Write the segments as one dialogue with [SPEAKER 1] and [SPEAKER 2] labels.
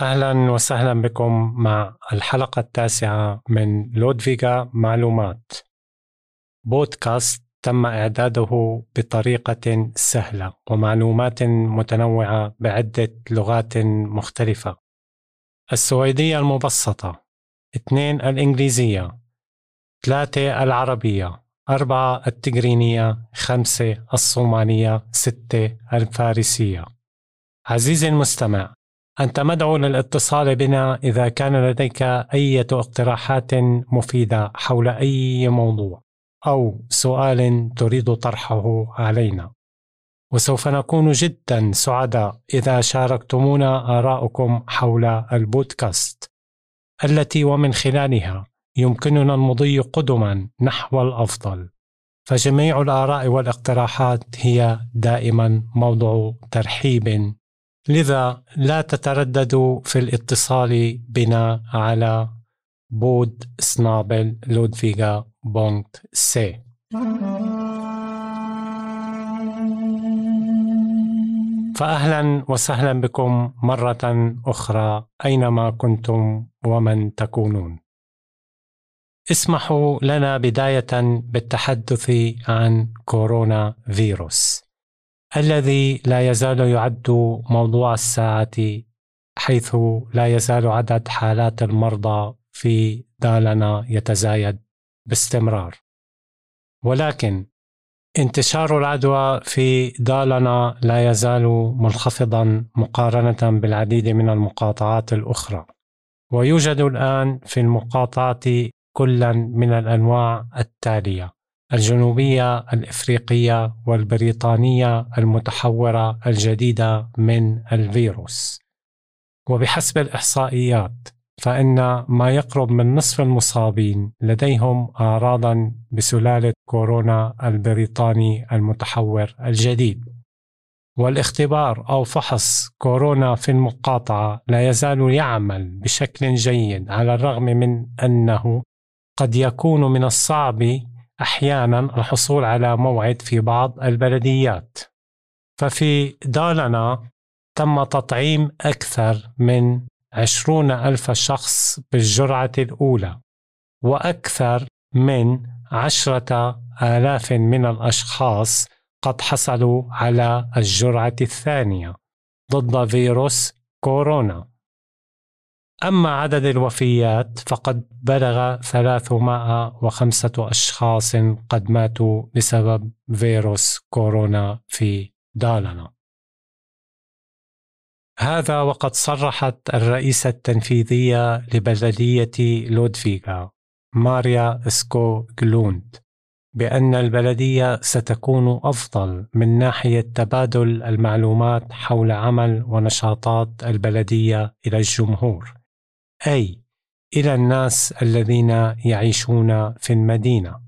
[SPEAKER 1] أهلا وسهلا بكم مع الحلقة التاسعة من لودفيغا معلومات. بودكاست تم إعداده بطريقة سهلة ومعلومات متنوعة بعدة لغات مختلفة. السويدية المبسطة اثنين الإنجليزية ثلاثة العربية أربعة التجرينية خمسة الصومالية ستة الفارسية. عزيزي المستمع أنت مدعو للاتصال بنا إذا كان لديك أي اقتراحات مفيدة حول أي موضوع أو سؤال تريد طرحه علينا. وسوف نكون جدا سعداء إذا شاركتمونا آراءكم حول البودكاست التي ومن خلالها يمكننا المضي قدما نحو الأفضل. فجميع الآراء والاقتراحات هي دائما موضوع ترحيب لذا لا تترددوا في الاتصال بنا على podd snabel-a ludvika punkt se. فأهلا وسهلا بكم مرة أخرى أينما كنتم ومن تكونون. اسمحوا لنا بداية بالتحدث عن كورونا فيروس. الذي لا يزال يعد موضوع الساعة حيث لا يزال عدد حالات المرضى في دالنا يتزايد باستمرار. ولكن انتشار العدوى في دالنا لا يزال منخفضا مقارنة بالعديد من المقاطعات الأخرى. ويوجد الآن في المقاطعة كلا من الأنواع التالية. الجنوبية الإفريقية والبريطانية المتحورة الجديدة من الفيروس. وبحسب الإحصائيات فإن ما يقرب من نصف المصابين لديهم أعراضا بسلالة كورونا البريطاني المتحور الجديد. والاختبار أو فحص كورونا في المقاطعة لا يزال يعمل بشكل جيد على الرغم من أنه قد يكون من الصعب أحيانا الحصول على موعد في بعض البلديات. ففي دالنا تم تطعيم أكثر من عشرون ألف شخص بالجرعة الأولى وأكثر من عشرة آلاف من الأشخاص قد حصلوا على الجرعة الثانية ضد فيروس كورونا. أما عدد الوفيات فقد بلغ 305 أشخاص قد ماتوا بسبب فيروس كورونا في دالنا هذا وقد صرحت الرئيسة التنفيذية لبلدية لودفيغا ماريا اسكو جلوند بأن البلدية ستكون أفضل من ناحية تبادل المعلومات حول عمل ونشاطات البلدية إلى الجمهور. أي إلى الناس الذين يعيشون في المدينة.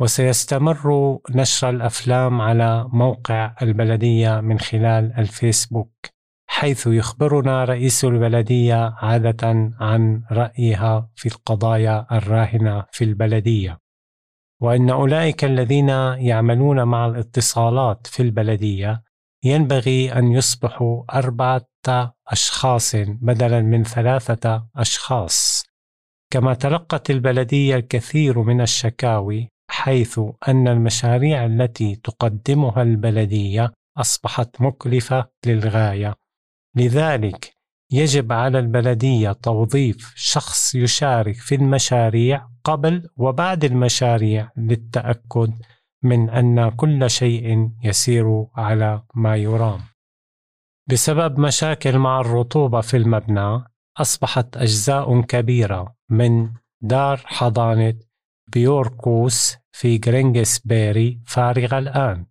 [SPEAKER 1] وسيستمر نشر الأفلام على موقع البلدية من خلال الفيسبوك حيث يخبرنا رئيس البلدية عادة عن رأيها في القضايا الراهنة في البلدية. وأن أولئك الذين يعملون مع الاتصالات في البلدية ينبغي أن يصبحوا أربعة أشخاص بدلا من ثلاثة أشخاص. كما تلقت البلدية الكثير من الشكاوي حيث أن المشاريع التي تقدمها البلدية أصبحت مكلفة للغاية. لذلك يجب على البلدية توظيف شخص يشارك في المشاريع قبل وبعد المشاريع للتأكد من أن كل شيء يسير على ما يرام. بسبب مشاكل مع الرطوبة في المبنى أصبحت أجزاء كبيرة من دار حضانة بيوركوس في جرينجسبيري فارغة الآن.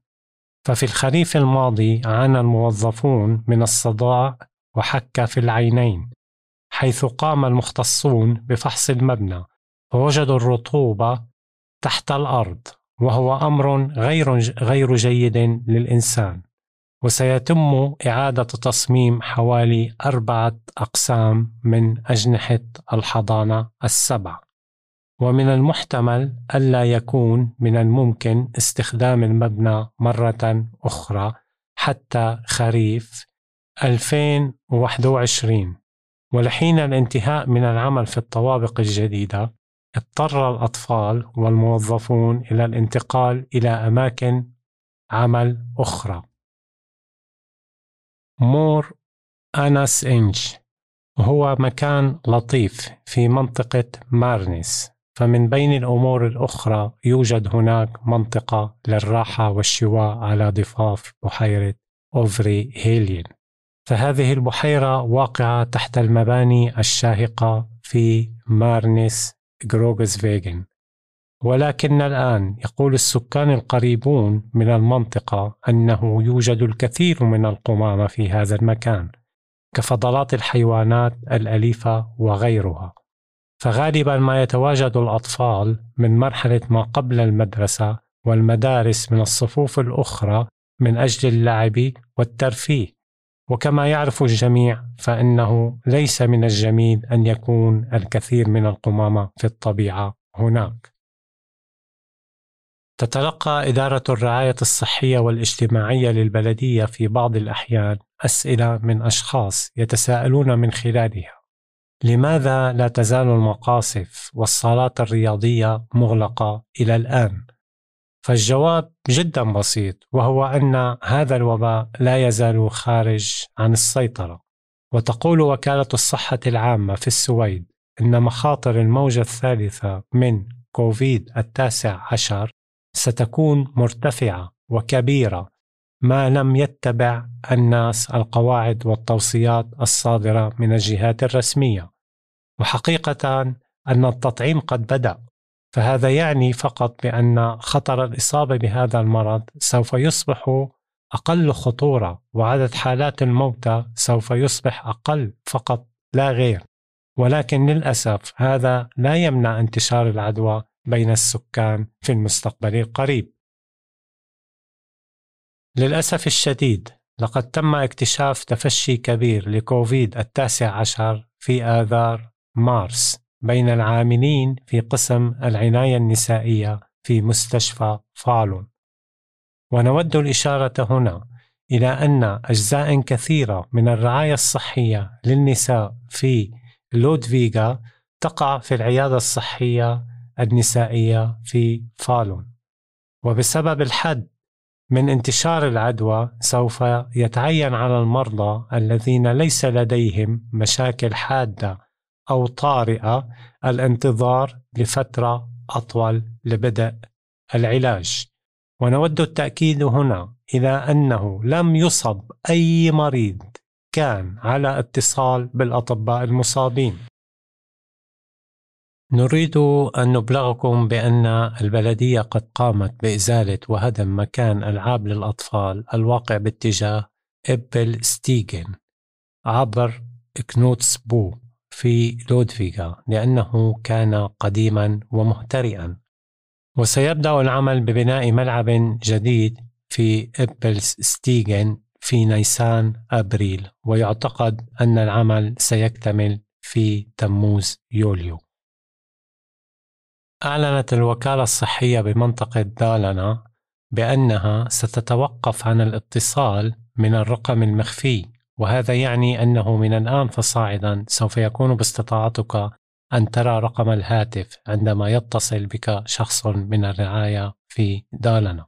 [SPEAKER 1] ففي الخريف الماضي عانى الموظفون من الصداع وحكة في العينين حيث قام المختصون بفحص المبنى. ووجدوا الرطوبة تحت الأرض وهو أمر غير غير جيد للإنسان. وسيتم إعادة تصميم حوالي أربعة أقسام من أجنحة الحضانة السبع. ومن المحتمل ألا يكون من الممكن استخدام المبنى مرة أخرى حتى خريف 2021 ولحين الانتهاء من العمل في الطوابق الجديدة اضطر الأطفال والموظفون إلى الانتقال إلى أماكن عمل أخرى. مورناس إنج هو مكان لطيف في منطقة مارنس فمن بين الأمور الأخرى يوجد هناك منطقة للراحة والشواء على ضفاف بحيرة أوفري هيلين فهذه البحيرة واقعة تحت المباني الشاهقة في مارنس فيجن ولكن الآن يقول السكان القريبون من المنطقة أنه يوجد الكثير من القمامة في هذا المكان كفضلات الحيوانات الأليفة وغيرها. فغالبا ما يتواجد الأطفال من مرحلة ما قبل المدرسة والمدارس من الصفوف الأخرى من أجل اللعب والترفيه. وكما يعرف الجميع فإنه ليس من الجميل أن يكون الكثير من القمامة في الطبيعة هناك. تتلقى إدارة الرعاية الصحية والاجتماعية للبلدية في بعض الأحيان أسئلة من أشخاص يتساءلون من خلالها لماذا لا تزال المقاصف والصالات الرياضية مغلقة إلى الآن؟ فالجواب جدا بسيط وهو أن هذا الوباء لا يزال خارج عن السيطرة وتقول وكالة الصحة العامة في السويد إن مخاطر الموجة الثالثة من كوفيد التاسع عشر ستكون مرتفعة وكبيرة ما لم يتبع الناس القواعد والتوصيات الصادرة من الجهات الرسمية. وحقيقة أن التطعيم قد بدأ فهذا يعني فقط بأن خطر الإصابة بهذا المرض سوف يصبح أقل خطورة وعدد حالات الموتى سوف يصبح أقل فقط لا غير. ولكن للأسف هذا لا يمنع انتشار العدوى بين السكان في المستقبل القريب. للأسف الشديد لقد تم اكتشاف تفشي كبير لكوفيد التاسع عشر في آذار مارس بين العاملين في قسم العناية النسائية في مستشفى فالون. ونود الإشارة هنا إلى أن أجزاء كثيرة من الرعاية الصحية للنساء في لودفيغا تقع في العيادة الصحية النسائية في فالون. وبسبب الحد من انتشار العدوى سوف يتعين على المرضى الذين ليس لديهم مشاكل حادة أو طارئة الانتظار لفترة أطول لبدء العلاج. ونود التأكيد هنا إلى أنه لم يصب أي مريض كان على اتصال بالأطباء المصابين. نريد أن نبلغكم بأن البلدية قد قامت بإزالة وهدم مكان ألعاب للأطفال الواقع باتجاه إبل ستيغن عبر كنوتسبو في لودفيغا لأنه كان قديما ومهترئا. وسيبدأ العمل ببناء ملعب جديد في إبل ستيغن في نيسان أبريل ويعتقد أن العمل سيكتمل في تموز يوليو. أعلنت الوكالة الصحية بمنطقة دالنا بأنها ستتوقف عن الاتصال من الرقم المخفي وهذا يعني أنه من الآن فصاعدا سوف يكون باستطاعتك أن ترى رقم الهاتف عندما يتصل بك شخص من الرعاية في دالنا.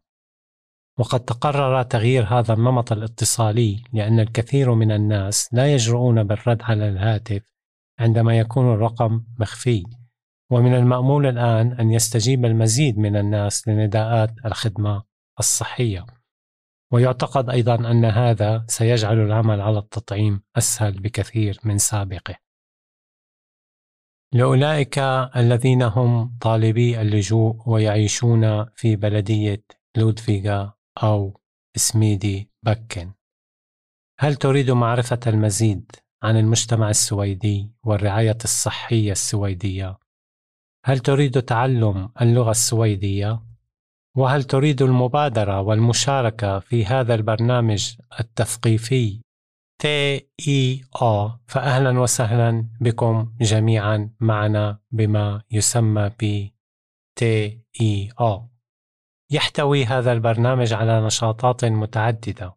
[SPEAKER 1] وقد تقرر تغيير هذا النمط الاتصالي لأن الكثير من الناس لا يجرؤون بالرد على الهاتف عندما يكون الرقم مخفي. ومن المأمول الآن أن يستجيب المزيد من الناس لنداءات الخدمة الصحية. ويعتقد أيضا أن هذا سيجعل العمل على التطعيم أسهل بكثير من سابقه. لأولئك الذين هم طالبي اللجوء ويعيشون في بلدية لودفيغا أو سميدي بكن. هل تريد معرفة المزيد عن المجتمع السويدي والرعاية الصحية السويدية؟ هل تريد تعلم اللغة السويدية؟ وهل تريد المبادرة والمشاركة في هذا البرنامج التثقيفي؟ آ. فأهلا وسهلا بكم جميعا معنا بما يسمى ب آ. يحتوي هذا البرنامج على نشاطات متعددة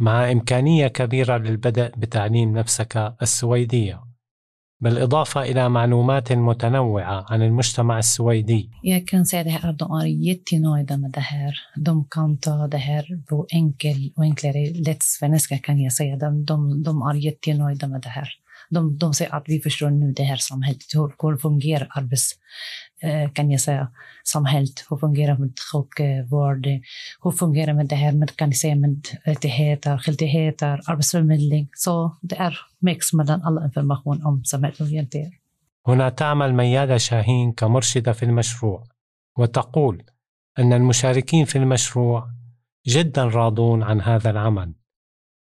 [SPEAKER 1] مع إمكانية كبيرة للبدء بتعليم نفسك السويدية. بالإضافة إلى معلومات متنوعة عن المجتمع السويدي.
[SPEAKER 2] يمكن سيدة أردوغان يتي نويدا مدهر دم كانتا دهر بو إنكل وإنكلري لتس فنسكا كان يسيدا دم دم أريتي نويدا مدهر دم دم سيأت في فشلون نو دهر تور كل فنجير أربس kan jag säga, samhället, hur fungerar med sjukvård, hur fungerar med det här med, kan jag säga, med rättigheter, skyldigheter, arbetsförmedling. Så det är mix mellan all information om samhället orientering.
[SPEAKER 1] هنا تعمل ميادة شاهين كمرشدة في المشروع وتقول أن المشاركين في المشروع جدا راضون عن هذا العمل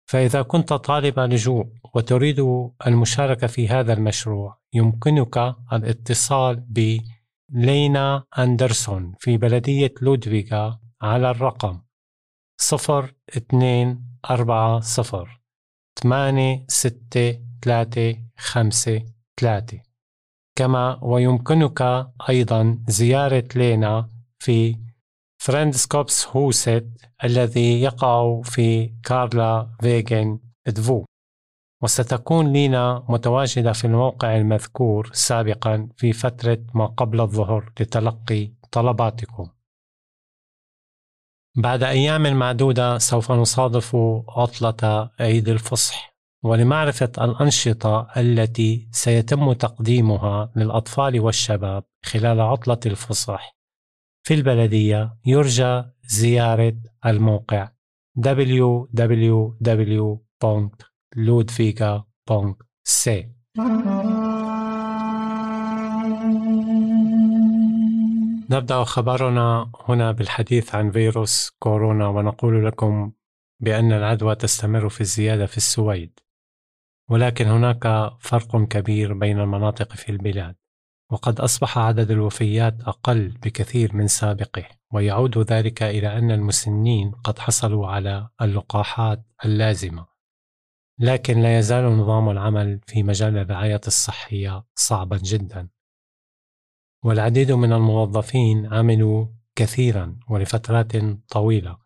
[SPEAKER 1] فإذا كنت طالب لجوء وتريد المشاركة في هذا المشروع يمكنك الاتصال بلينا أندرسون في بلدية لودفيغا على الرقم صفر اثنين أربعة صفر ثمانية ستة ثلاثة خمسة ثلاثة. كما ويمكنك أيضا زيارة لينا في فريندسكوبس هوست الذي يقع في كارلافيجن två وستكون لينا متواجدة في الموقع المذكور سابقا في فترة ما قبل الظهر لتلقي طلباتكم. بعد أيام معدودة سوف نصادف عطلة عيد الفصح ولمعرفة الأنشطة التي سيتم تقديمها للأطفال والشباب خلال عطلة الفصح. في البلدية يرجى زيارة الموقع www.ludvika.c نبدأ خبرنا هنا بالحديث عن فيروس كورونا ونقول لكم بأن العدوى تستمر في الزيادة في السويد ولكن هناك فرق كبير بين المناطق في البلاد وقد أصبح عدد الوفيات أقل بكثير من سابقه ويعود ذلك إلى أن المسنين قد حصلوا على اللقاحات اللازمة. لكن لا يزال نظام العمل في مجال الرعاية الصحية صعبا جدا. والعديد من الموظفين عملوا كثيرا ولفترات طويلة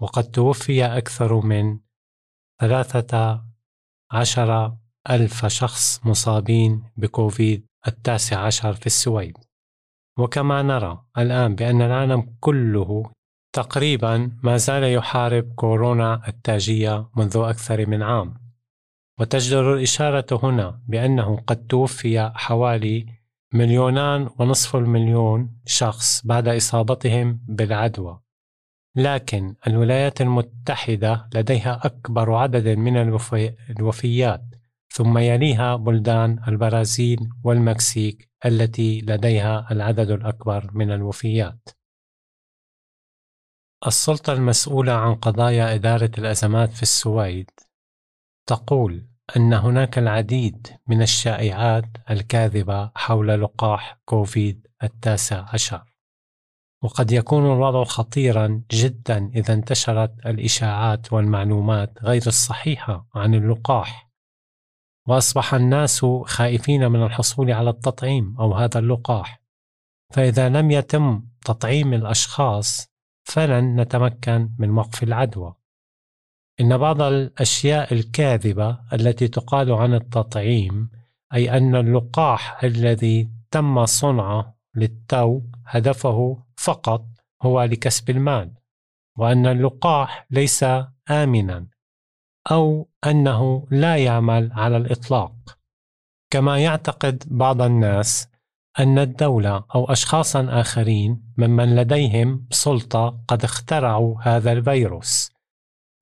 [SPEAKER 1] وقد توفي أكثر من ثلاثة عشر ألف شخص مصابين بكوفيد التاسع عشر في السويد. وكما نرى الآن بأن العالم كله تقريبا ما زال يحارب كورونا التاجية منذ أكثر من عام وتجدر الإشارة هنا بأنه قد توفي حوالي مليونان ونصف المليون شخص بعد إصابتهم بالعدوى لكن الولايات المتحدة لديها أكبر عدد من الوفيات ثم يليها بلدان البرازيل والمكسيك التي لديها العدد الأكبر من الوفيات. السلطة المسؤولة عن قضايا إدارة الأزمات في السويد تقول أن هناك العديد من الشائعات الكاذبة حول لقاح كوفيد التاسع عشر. وقد يكون الوضع خطيرا جدا إذا انتشرت الإشاعات والمعلومات غير الصحيحة عن اللقاح. وأصبح الناس خائفين من الحصول على التطعيم أو هذا اللقاح. فإذا لم يتم تطعيم الأشخاص فلن نتمكن من وقف العدوى. إن بعض الأشياء الكاذبة التي تقال عن التطعيم أي أن اللقاح الذي تم صنعه للتو هدفه فقط هو لكسب المال وأن اللقاح ليس امنا أو أنه لا يعمل على الإطلاق. كما يعتقد بعض الناس أن الدولة أو اشخاصا آخرين ممن لديهم سلطة قد اخترعوا هذا الفيروس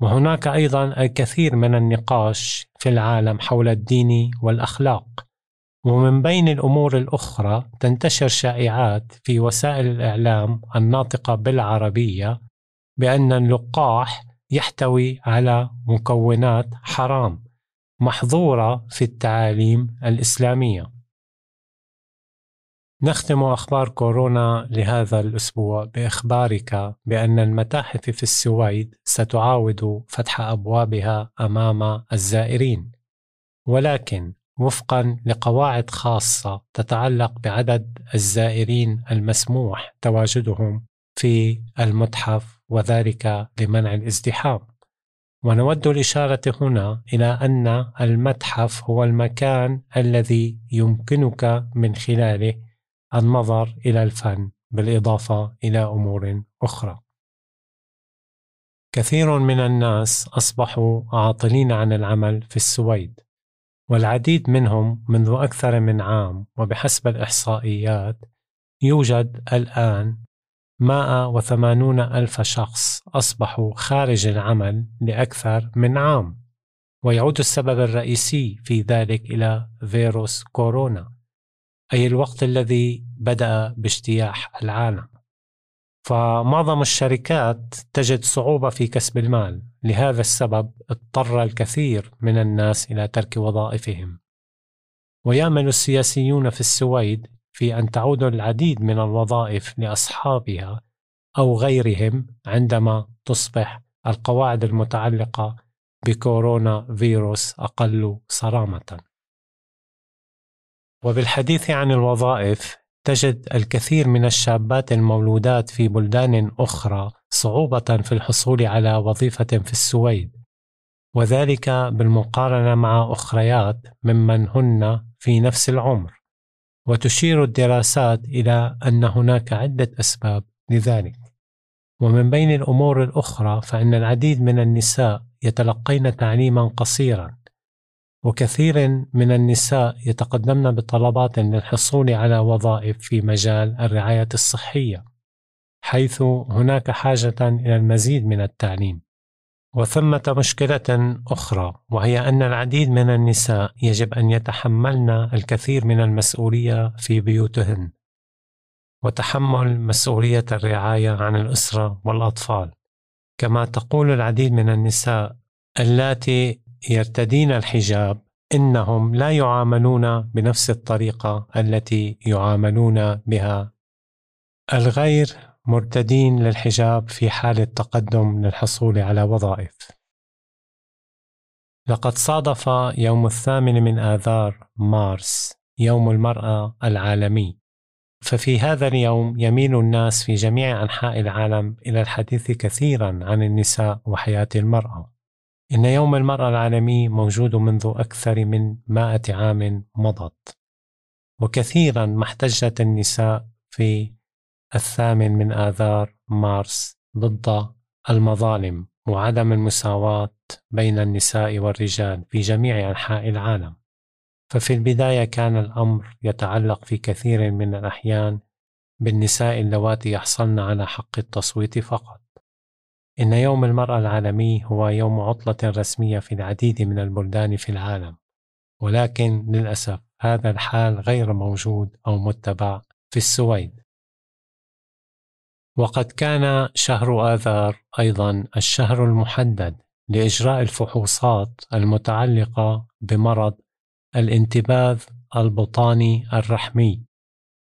[SPEAKER 1] وهناك أيضا الكثير من النقاش في العالم حول الدين والأخلاق ومن بين الأمور الأخرى تنتشر شائعات في وسائل الإعلام الناطقة بالعربية بأن اللقاح يحتوي على مكونات حرام محظورة في التعاليم الإسلامية. نختم أخبار كورونا لهذا الأسبوع بإخبارك بأن المتاحف في السويد ستعاود فتح أبوابها أمام الزائرين. ولكن وفقا لقواعد خاصة تتعلق بعدد الزائرين المسموح تواجدهم في المتحف وذلك لمنع الازدحام. ونود الإشارة هنا إلى أن المتحف هو المكان الذي يمكنك من خلاله النظر إلى الفن بالإضافة إلى أمور أخرى. كثير من الناس أصبحوا عاطلين عن العمل في السويد، والعديد منهم منذ أكثر من عام وبحسب الإحصائيات يوجد الآن 180 ألف شخص أصبحوا خارج العمل لأكثر من عام ويعود السبب الرئيسي في ذلك إلى فيروس كورونا أي الوقت الذي بدأ باجتياح العالم. فمعظم الشركات تجد صعوبة في كسب المال. لهذا السبب اضطر الكثير من الناس إلى ترك وظائفهم. ويأمل السياسيون في السويد في أن تعود العديد من الوظائف لأصحابها أو غيرهم عندما تصبح القواعد المتعلقة بكورونا فيروس أقل صرامة. وبالحديث عن الوظائف تجد الكثير من الشابات المولودات في بلدان أخرى صعوبة في الحصول على وظيفة في السويد. وذلك بالمقارنة مع أخريات ممن هن في نفس العمر. وتشير الدراسات إلى أن هناك عدة أسباب لذلك. ومن بين الأمور الأخرى فإن العديد من النساء يتلقين تعليما قصيرا. وكثير من النساء يتقدمن بطلبات للحصول على وظائف في مجال الرعاية الصحية حيث هناك حاجة إلى المزيد من التعليم. وثمة مشكلة أخرى وهي أن العديد من النساء يجب أن يتحملن الكثير من المسؤولية في بيوتهن وتحمل مسؤولية الرعاية عن الأسرة والأطفال. كما تقول العديد من النساء اللاتي يرتدين الحجاب إنهم لا يعاملون بنفس الطريقة التي يعاملون بها الغير مرتدين للحجاب في حال التقدم للحصول على وظائف. لقد صادف يوم الثامن من آذار مارس يوم المرأة العالمي، ففي هذا اليوم يميل الناس في جميع أنحاء العالم إلى الحديث كثيرا عن النساء وحياة المرأة. إن يوم المرأة العالمي موجود منذ أكثر من مائة عام مضت، وكثيرا ما احتجت النساء في الثامن من آذار مارس ضد المظالم وعدم المساواة بين النساء والرجال في جميع أنحاء العالم. ففي البداية كان الأمر يتعلق في كثير من الأحيان بالنساء اللواتي يحصلن على حق التصويت فقط. إن يوم المرأة العالمي هو يوم عطلة رسمية في العديد من البلدان في العالم، ولكن للأسف هذا الحال غير موجود أو متبع في السويد. وقد كان شهر آذار أيضا الشهر المحدد لإجراء الفحوصات المتعلقة بمرض الانتباذ البطاني الرحمي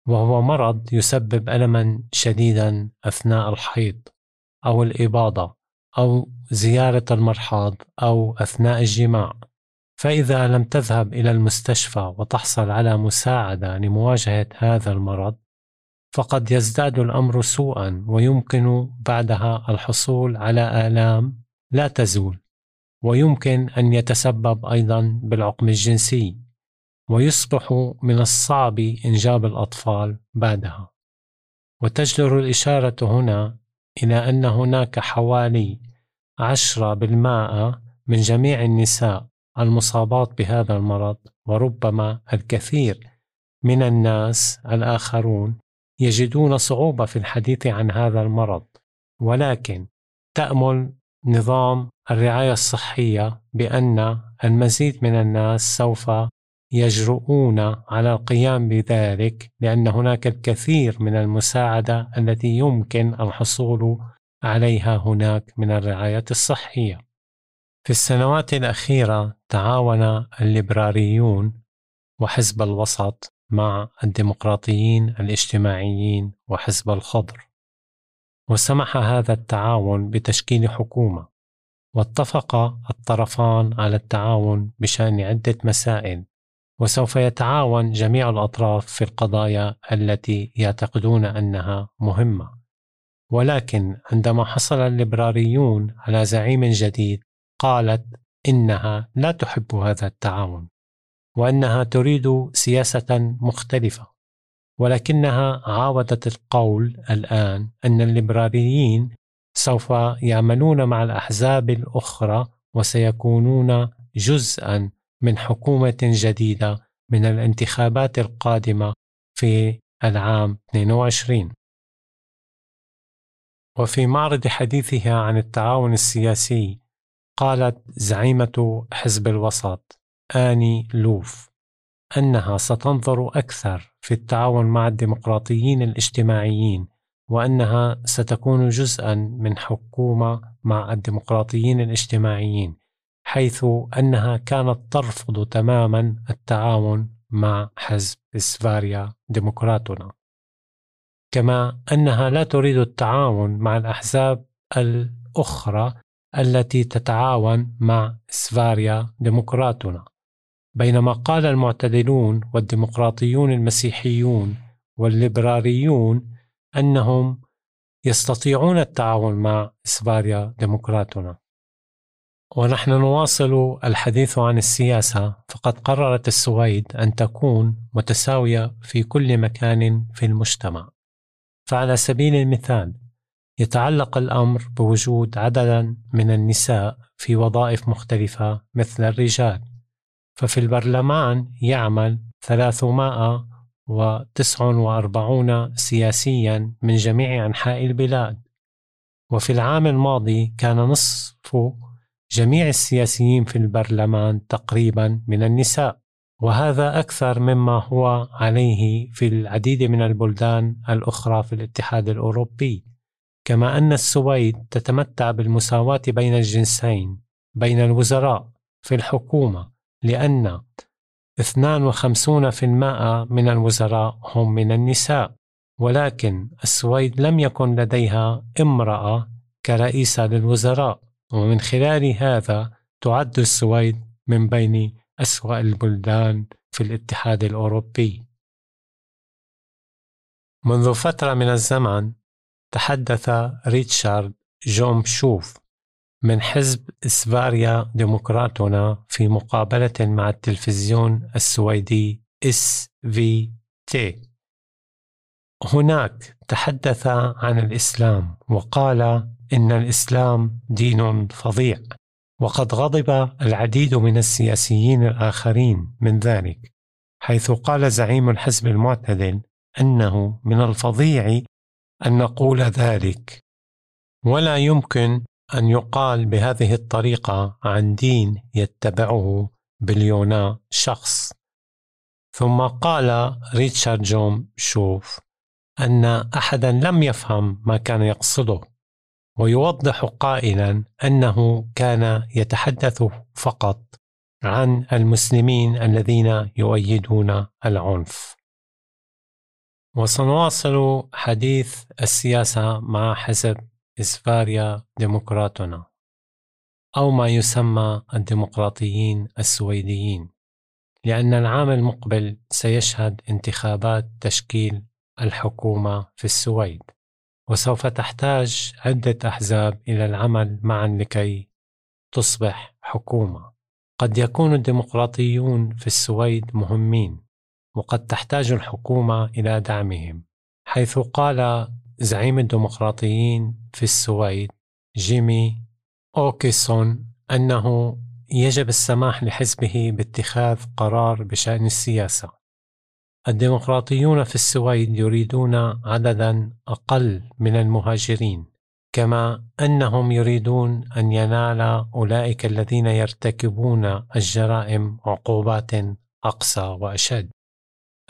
[SPEAKER 1] وهو مرض يسبب ألما شديدا أثناء الحيض أو الإباضة أو زيارة المرحاض أو أثناء الجماع. فإذا لم تذهب إلى المستشفى وتحصل على مساعدة لمواجهة هذا المرض فقد يزداد الأمر سوءا ويمكن بعدها الحصول على آلام لا تزول. ويمكن أن يتسبب أيضا بالعقم الجنسي ويصبح من الصعب إنجاب الأطفال بعدها. وتجدر الإشارة هنا إلى أن هناك حوالي عشرة بالمائة من جميع النساء المصابات بهذا المرض وربما الكثير من الناس الآخرون يجدون صعوبة في الحديث عن هذا المرض. ولكن تأمل نظام الرعاية الصحية بأن المزيد من الناس سوف يجرؤون على القيام بذلك لأن هناك الكثير من المساعدة التي يمكن الحصول عليها هناك من الرعاية الصحية. في السنوات الأخيرة تعاون الليبراريون وحزب الوسط مع الديمقراطيين الاجتماعيين وحزب الخضر وسمح هذا التعاون بتشكيل حكومة واتفق الطرفان على التعاون بشأن عدة مسائل وسوف يتعاون جميع الأطراف في القضايا التي يعتقدون أنها مهمة. ولكن عندما حصل الليبراريون على زعيم جديد قالت إنها لا تحب هذا التعاون وأنها تريد سياسة مختلفة. ولكنها عاودت القول الآن أن الليبراليين سوف يعملون مع الأحزاب الأخرى وسيكونون جزءا من حكومة جديدة من الانتخابات القادمة في العام 22 وفي معرض حديثها عن التعاون السياسي قالت زعيمة حزب الوسط آني لوف أنها ستنظر أكثر في التعاون مع الديمقراطيين الاجتماعيين وأنها ستكون جزءا من حكومة مع الديمقراطيين الاجتماعيين. حيث أنها كانت ترفض تماما التعاون مع حزب إسفاريا ديمقراطنا. كما أنها لا تريد التعاون مع الأحزاب الأخرى التي تتعاون مع إسفاريا ديمقراطنا. بينما قال المعتدلون والديمقراطيون المسيحيون والليبراريون أنهم يستطيعون التعاون مع إسباريا ديمقراطنا. ونحن نواصل الحديث عن السياسة فقد قررت السويد أن تكون متساوية في كل مكان في المجتمع. فعلى سبيل المثال يتعلق الأمر بوجود عددا من النساء في وظائف مختلفة مثل الرجال. ففي البرلمان يعمل 349 سياسيا من جميع أنحاء البلاد. وفي العام الماضي كان نصف جميع السياسيين في البرلمان تقريبا من النساء وهذا أكثر مما هو عليه في العديد من البلدان الأخرى في الاتحاد الأوروبي. كما أن السويد تتمتع بالمساواة بين الجنسين بين الوزراء في الحكومة لأن 52% من الوزراء هم من النساء. ولكن السويد لم يكن لديها امرأة كرئيسة للوزراء. ومن خلال هذا تعد السويد من بين أسوأ البلدان في الاتحاد الأوروبي. منذ فترة من الزمن تحدث ريتشارد جومشوف من حزب Sverigedemokraterna في مقابلة مع التلفزيون السويدي SVT. هناك تحدث عن الإسلام وقال إن الإسلام دين فظيع وقد غضب العديد من السياسيين الآخرين من ذلك حيث قال زعيم الحزب المعتدل أنه من الفظيع أن نقول ذلك. ولا يمكن أن يقال بهذه الطريقة عن دين يتبعه بليونا شخص. ثم قال ريتشارد جوم شوف أن أحدا لم يفهم ما كان يقصده. ويوضح قائلا أنه كان يتحدث فقط عن المسلمين الذين يؤيدون العنف. وسنواصل حديث السياسة مع حزب إسفاريا ديمقراطنا أو ما يسمى الديمقراطيين السويديين لأن العام المقبل سيشهد انتخابات تشكيل الحكومة في السويد. وسوف تحتاج عدة أحزاب إلى العمل معا لكي تصبح حكومة. قد يكون الديمقراطيون في السويد مهمين وقد تحتاج الحكومة إلى دعمهم. حيث قال زعيم الديمقراطيين في السويد جيمي أوكيسون أنه يجب السماح لحزبه باتخاذ قرار بشأن السياسة. الديمقراطيون في السويد يريدون عددا أقل من المهاجرين كما أنهم يريدون أن ينال أولئك الذين يرتكبون الجرائم عقوبات أقسى وأشد.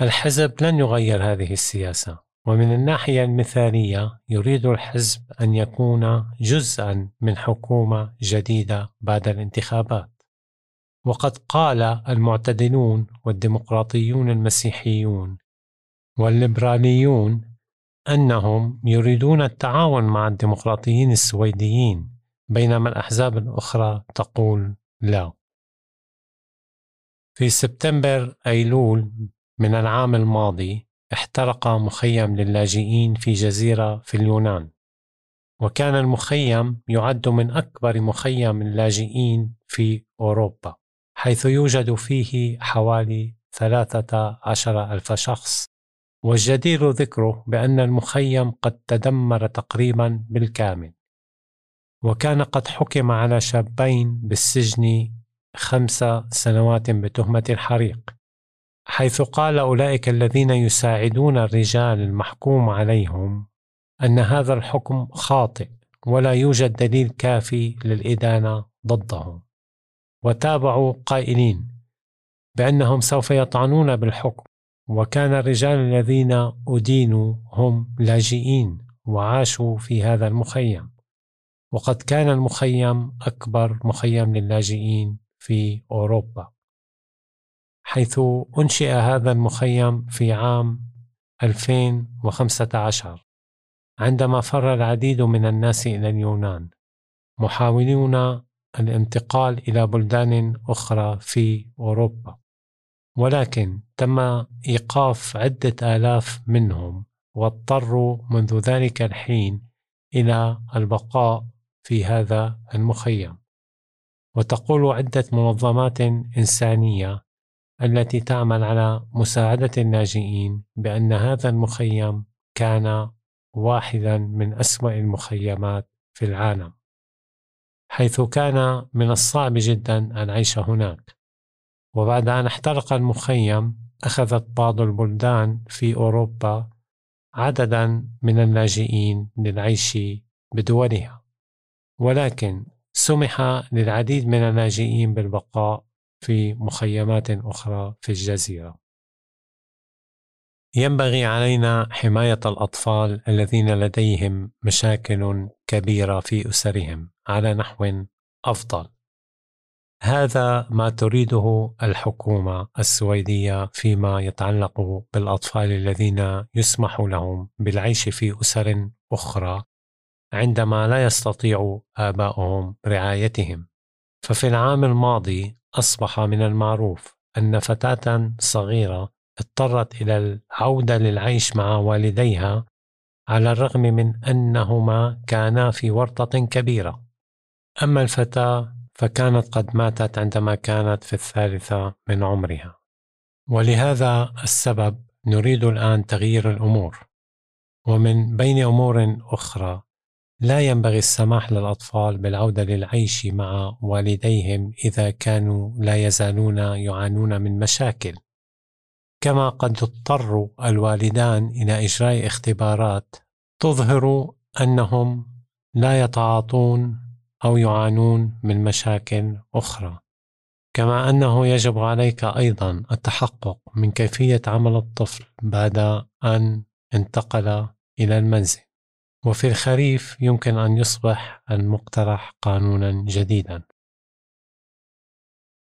[SPEAKER 1] الحزب لن يغير هذه السياسة ومن الناحية المثالية يريد الحزب أن يكون جزءا من حكومة جديدة بعد الانتخابات. وقد قال المعتدلون والديمقراطيون المسيحيون والليبراليون أنهم يريدون التعاون مع الديمقراطيين السويديين بينما الأحزاب الأخرى تقول لا. في سبتمبر أيلول من العام الماضي احترق مخيم للاجئين في جزيرة في اليونان وكان المخيم يعد من أكبر مخيم اللاجئين في أوروبا. حيث يوجد فيه حوالي ثلاثة عشر ألف شخص. والجدير ذكره بأن المخيم قد تدمر تقريبا بالكامل. وكان قد حكم على شابين بالسجن خمس سنوات بتهمة الحريق حيث قال أولئك الذين يساعدون الرجال المحكوم عليهم أن هذا الحكم خاطئ ولا يوجد دليل كافي للإدانة ضدهم. وتابعوا قائلين بأنهم سوف يطعنون بالحكم وكان الرجال الذين أدينوا هم لاجئين وعاشوا في هذا المخيم. وقد كان المخيم أكبر مخيم للاجئين في أوروبا. حيث أنشئ هذا المخيم في عام 2015 عندما فر العديد من الناس إلى اليونان. محاولون الانتقال إلى بلدان أخرى في أوروبا. ولكن تم إيقاف عدة آلاف منهم واضطروا منذ ذلك الحين إلى البقاء في هذا المخيم. وتقول عدة منظمات إنسانية التي تعمل على مساعدة اللاجئين بأن هذا المخيم كان واحدا من أسوأ المخيمات في العالم. حيث كان من الصعب جدا العيش هناك. وبعد أن احترق المخيم أخذت بعض البلدان في أوروبا عددا من اللاجئين للعيش بدولها. ولكن سمح للعديد من اللاجئين بالبقاء في مخيمات أخرى في الجزيرة. ينبغي علينا حماية الأطفال الذين لديهم مشاكل كبيرة في أسرهم. على نحو أفضل. هذا ما تريده الحكومة السويدية فيما يتعلق بالأطفال الذين يسمح لهم بالعيش في أسر أخرى عندما لا يستطيع آباؤهم رعايتهم. ففي العام الماضي أصبح من المعروف أن فتاة صغيرة اضطرت إلى العودة للعيش مع والديها على الرغم من أنهما كانا في ورطة كبيرة أما الفتاة فكانت قد ماتت عندما كانت في الثالثة من عمرها. ولهذا السبب نريد الآن تغيير الأمور. ومن بين أمور أخرى لا ينبغي السماح للأطفال بالعودة للعيش مع والديهم إذا كانوا لا يزالون يعانون من مشاكل. كما قد اضطر الوالدان إلى إجراء اختبارات تظهر أنهم لا يتعاطون أو يعانون من مشاكل أخرى. كما أنه يجب عليك أيضا التحقق من كيفية عمل الطفل بعد أن انتقل إلى المنزل. وفي الخريف يمكن أن يصبح المقترح قانونا جديدا.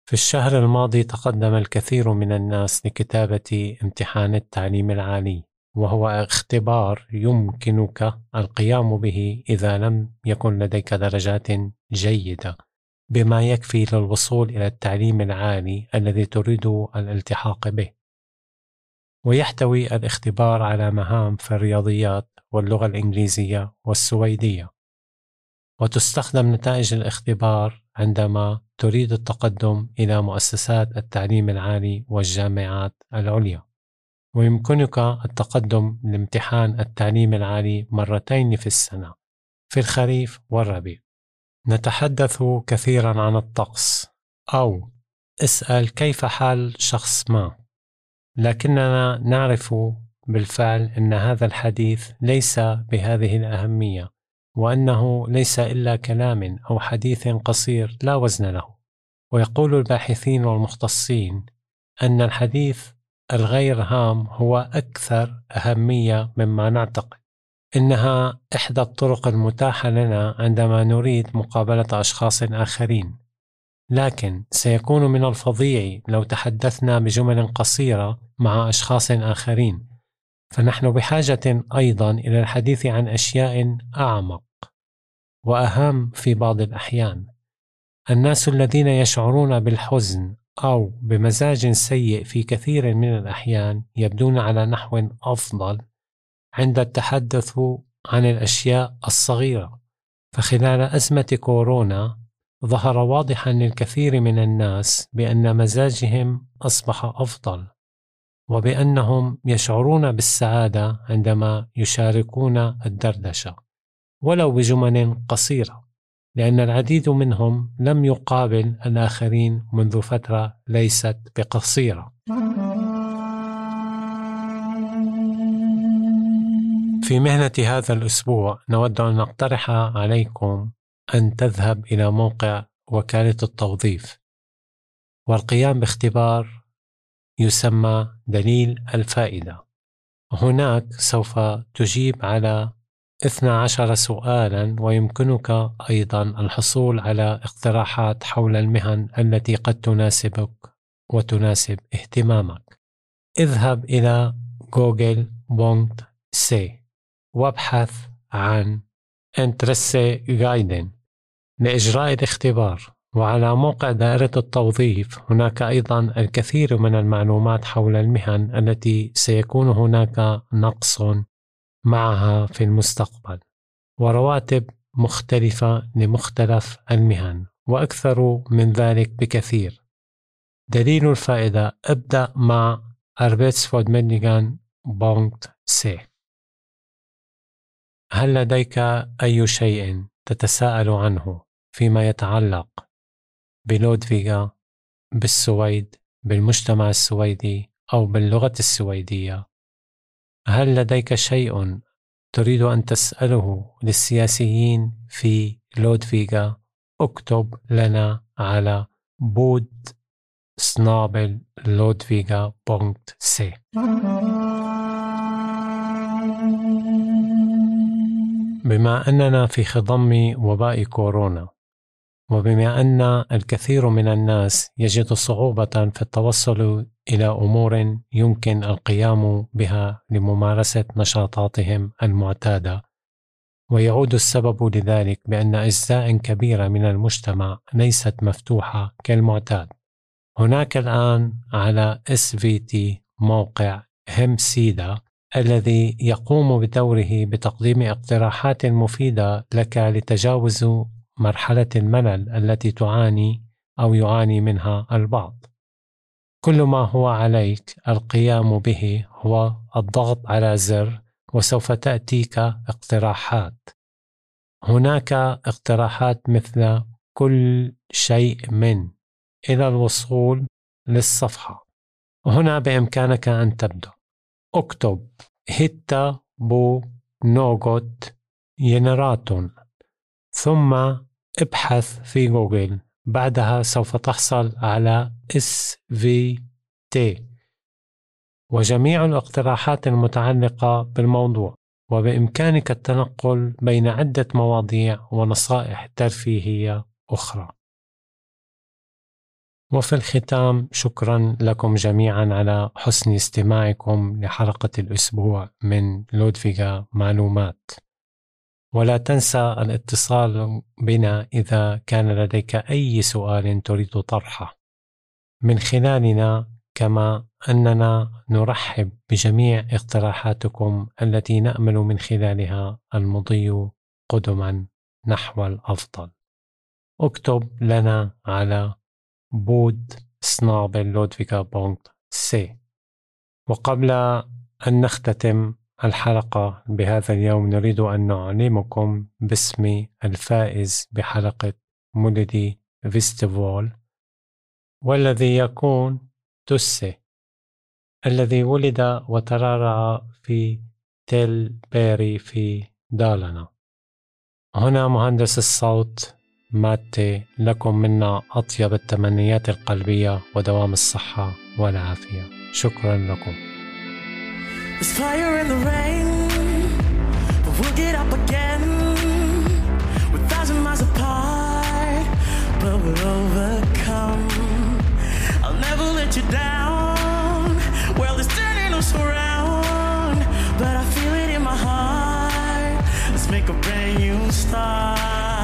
[SPEAKER 1] في الشهر الماضي تقدم الكثير من الناس لكتابة امتحان التعليم العالي. وهو اختبار يمكنك القيام به إذا لم يكن لديك درجات جيدة بما يكفي للوصول إلى التعليم العالي الذي تريد الالتحاق به. ويحتوي الاختبار على مهام في الرياضيات واللغة الإنجليزية والسويدية. وتستخدم نتائج الاختبار عندما تريد التقدم إلى مؤسسات التعليم العالي والجامعات العليا. ويمكنك التقدم لامتحان التعليم العالي مرتين في السنة في الخريف والربيع. نتحدث كثيرا عن الطقس أو اسأل كيف حال شخص ما. لكننا نعرف بالفعل أن هذا الحديث ليس بهذه الأهمية وأنه ليس إلا كلام أو حديث قصير لا وزن له. ويقول الباحثين والمختصين أن الحديث الغير هام هو أكثر أهمية مما نعتقد. إنها إحدى الطرق المتاحة لنا عندما نريد مقابلة أشخاص آخرين. لكن سيكون من الفظيع لو تحدثنا بجمل قصيرة مع أشخاص آخرين. فنحن بحاجة أيضا إلى الحديث عن أشياء أعمق. وأهم في بعض الأحيان الناس الذين يشعرون بالحزن أو بمزاج سيء في كثير من الأحيان يبدون على نحو أفضل عند التحدث عن الأشياء الصغيرة. فخلال أزمة كورونا ظهر واضحا للكثير من الناس بأن مزاجهم أصبح أفضل وبأنهم يشعرون بالسعادة عندما يشاركون الدردشة ولو بجمل قصيرة. لأن العديد منهم لم يقابل الآخرين منذ فترة ليست بقصيرة. في مهنة هذا الأسبوع نود أن نقترح عليكم أن تذهب إلى موقع وكالة التوظيف والقيام باختبار يسمى دليل الفائدة. هناك سوف تجيب على 12 سؤالا ويمكنك أيضا الحصول على اقتراحات حول المهن التي قد تناسبك وتناسب اهتمامك. اذهب إلى جوجل punkt se وابحث عن intresseguiden. لإجراء الاختبار وعلى موقع دائرة التوظيف هناك أيضا الكثير من المعلومات حول المهن التي سيكون هناك نقص معها في المستقبل ورواتب مختلفة لمختلف المهن وأكثر من ذلك بكثير. دليل الفائدة ابدأ مع Arbetsförmedlingen punkt se. هل لديك أي شيء تتساءل عنه فيما يتعلق بلودفيغا بالسويد بالمجتمع السويدي أو باللغة السويدية؟ هل لديك شيء تريد أن تسأله للسياسيين في لودفيغا؟ اكتب لنا على podd snabel-a لودفيغا punkt se بما أننا في خضم وباء كورونا. وبما أن الكثير من الناس يجد صعوبة في التوصل إلى أمور يمكن القيام بها لممارسة نشاطاتهم المعتادة. ويعود السبب لذلك بأن أجزاء كبيرة من المجتمع ليست مفتوحة كالمعتاد. هناك الآن على SVT موقع همسيدا الذي يقوم بدوره بتقديم اقتراحات مفيدة لك لتجاوز مرحلة الملل التي تعاني أو يعاني منها البعض. كل ما هو عليك القيام به هو الضغط على زر وسوف تأتيك اقتراحات. هناك اقتراحات مثل كل شيء من إلى الوصول للصفحة. هنا بإمكانك أن تبدأ. اكتب hitta på något generatorn ثم ابحث في جوجل. بعدها سوف تحصل على SVT وجميع الاقتراحات المتعلقة بالموضوع. وبإمكانك التنقل بين عدة مواضيع ونصائح ترفيهية أخرى. وفي الختام شكرا لكم جميعا على حسن استماعكم لحلقة الأسبوع من لودفيغا معلومات. ولا تنسى الاتصال بنا إذا كان لديك أي سؤال تريد طرحه. من خلالنا كما أننا نرحب بجميع اقتراحاتكم التي نأمل من خلالها المضي قدما نحو الأفضل. اكتب لنا على podd snabel-a لودفيكا punkt se وقبل أن نختتم الحلقة بهذا اليوم نريد أن نعلمكم باسم الفائز بحلقة Melodifestivalen والذي يكون توسي الذي ولد وترعرع في تيلبيري في دالنا. هنا مهندس الصوت ماتي لكم منا أطيب التمنيات القلبية ودوام الصحة والعافية. شكرا لكم.
[SPEAKER 3] There's fire in the rain, but we'll get up again. We're thousand miles apart, but we'll overcome. I'll never let you down. World is turning us around, but I feel it in my heart. Let's make a brand new start.